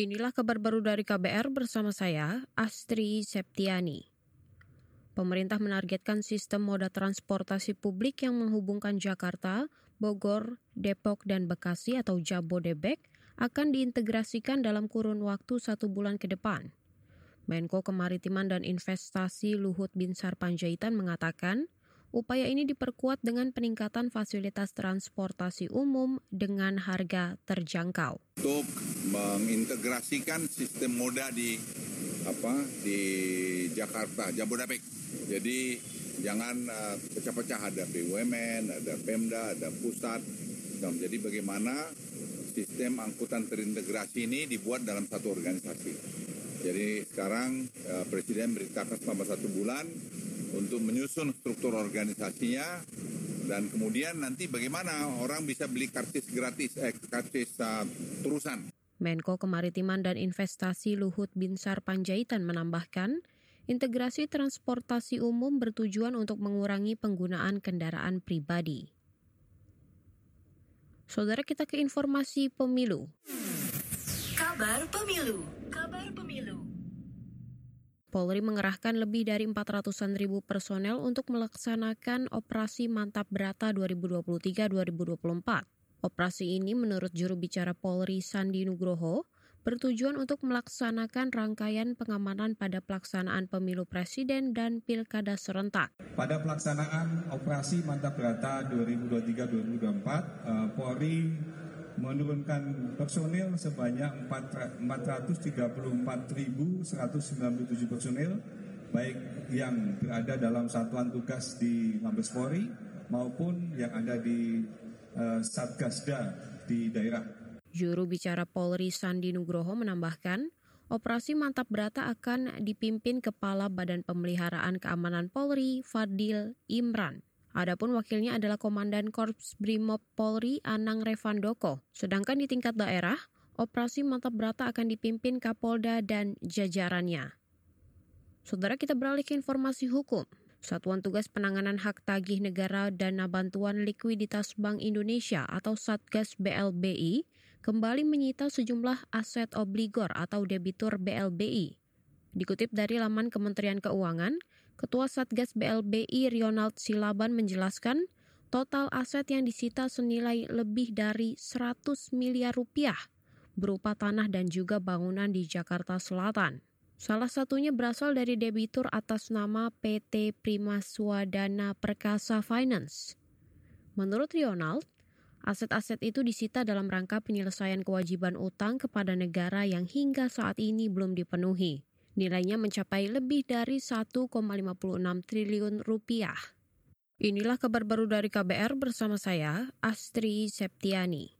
Inilah kabar baru dari KBR bersama saya, Astri Septiani. Pemerintah menargetkan sistem moda transportasi publik yang menghubungkan Jakarta, Bogor, Depok, dan Bekasi atau Jabodebek akan diintegrasikan dalam kurun waktu satu bulan ke depan. Menko Kemaritiman dan Investasi Luhut Binsar Panjaitan mengatakan, upaya ini diperkuat dengan peningkatan fasilitas transportasi umum dengan harga terjangkau. Untuk mengintegrasikan sistem moda di apa di Jakarta, Jabodetabek. Jadi jangan uh, pecah-pecah ada BUMN, ada Pemda, ada pusat. Jadi bagaimana sistem angkutan terintegrasi ini dibuat dalam satu organisasi. Jadi sekarang uh, Presiden beritakan selama satu bulan untuk menyusun struktur organisasinya dan kemudian nanti bagaimana orang bisa beli karcis gratis, eh, karcis uh, terusan. Menko Kemaritiman dan Investasi Luhut Binsar Panjaitan menambahkan, integrasi transportasi umum bertujuan untuk mengurangi penggunaan kendaraan pribadi. Saudara kita ke informasi pemilu. Kabar pemilu. Kabar pemilu. Polri mengerahkan lebih dari 400-an ribu personel untuk melaksanakan operasi Mantap Berata 2023-2024. Operasi ini menurut juru bicara Polri Sandi Nugroho bertujuan untuk melaksanakan rangkaian pengamanan pada pelaksanaan pemilu presiden dan pilkada serentak. Pada pelaksanaan operasi Mantap Berata 2023-2024, eh, Polri menurunkan personil sebanyak 434.197 personil, baik yang berada dalam satuan tugas di Mabes Polri maupun yang ada di uh, Satgasda di daerah. Juru bicara Polri Sandi Nugroho menambahkan, operasi Mantap Berata akan dipimpin Kepala Badan Pemeliharaan Keamanan Polri Fadil Imran. Adapun wakilnya adalah Komandan Korps Brimob Polri Anang Revandoko. Sedangkan di tingkat daerah, operasi mantap berata akan dipimpin Kapolda dan jajarannya. Saudara kita beralih ke informasi hukum. Satuan Tugas Penanganan Hak Tagih Negara Dana Bantuan Likuiditas Bank Indonesia atau Satgas BLBI kembali menyita sejumlah aset obligor atau debitur BLBI. Dikutip dari laman Kementerian Keuangan, Ketua Satgas BLBI Ronald Silaban menjelaskan, total aset yang disita senilai lebih dari 100 miliar rupiah berupa tanah dan juga bangunan di Jakarta Selatan. Salah satunya berasal dari debitur atas nama PT Prima Swadana Perkasa Finance. Menurut Ronald, aset-aset itu disita dalam rangka penyelesaian kewajiban utang kepada negara yang hingga saat ini belum dipenuhi. Nilainya mencapai lebih dari 1,56 triliun rupiah. Inilah kabar baru dari KBR bersama saya, Astri Septiani.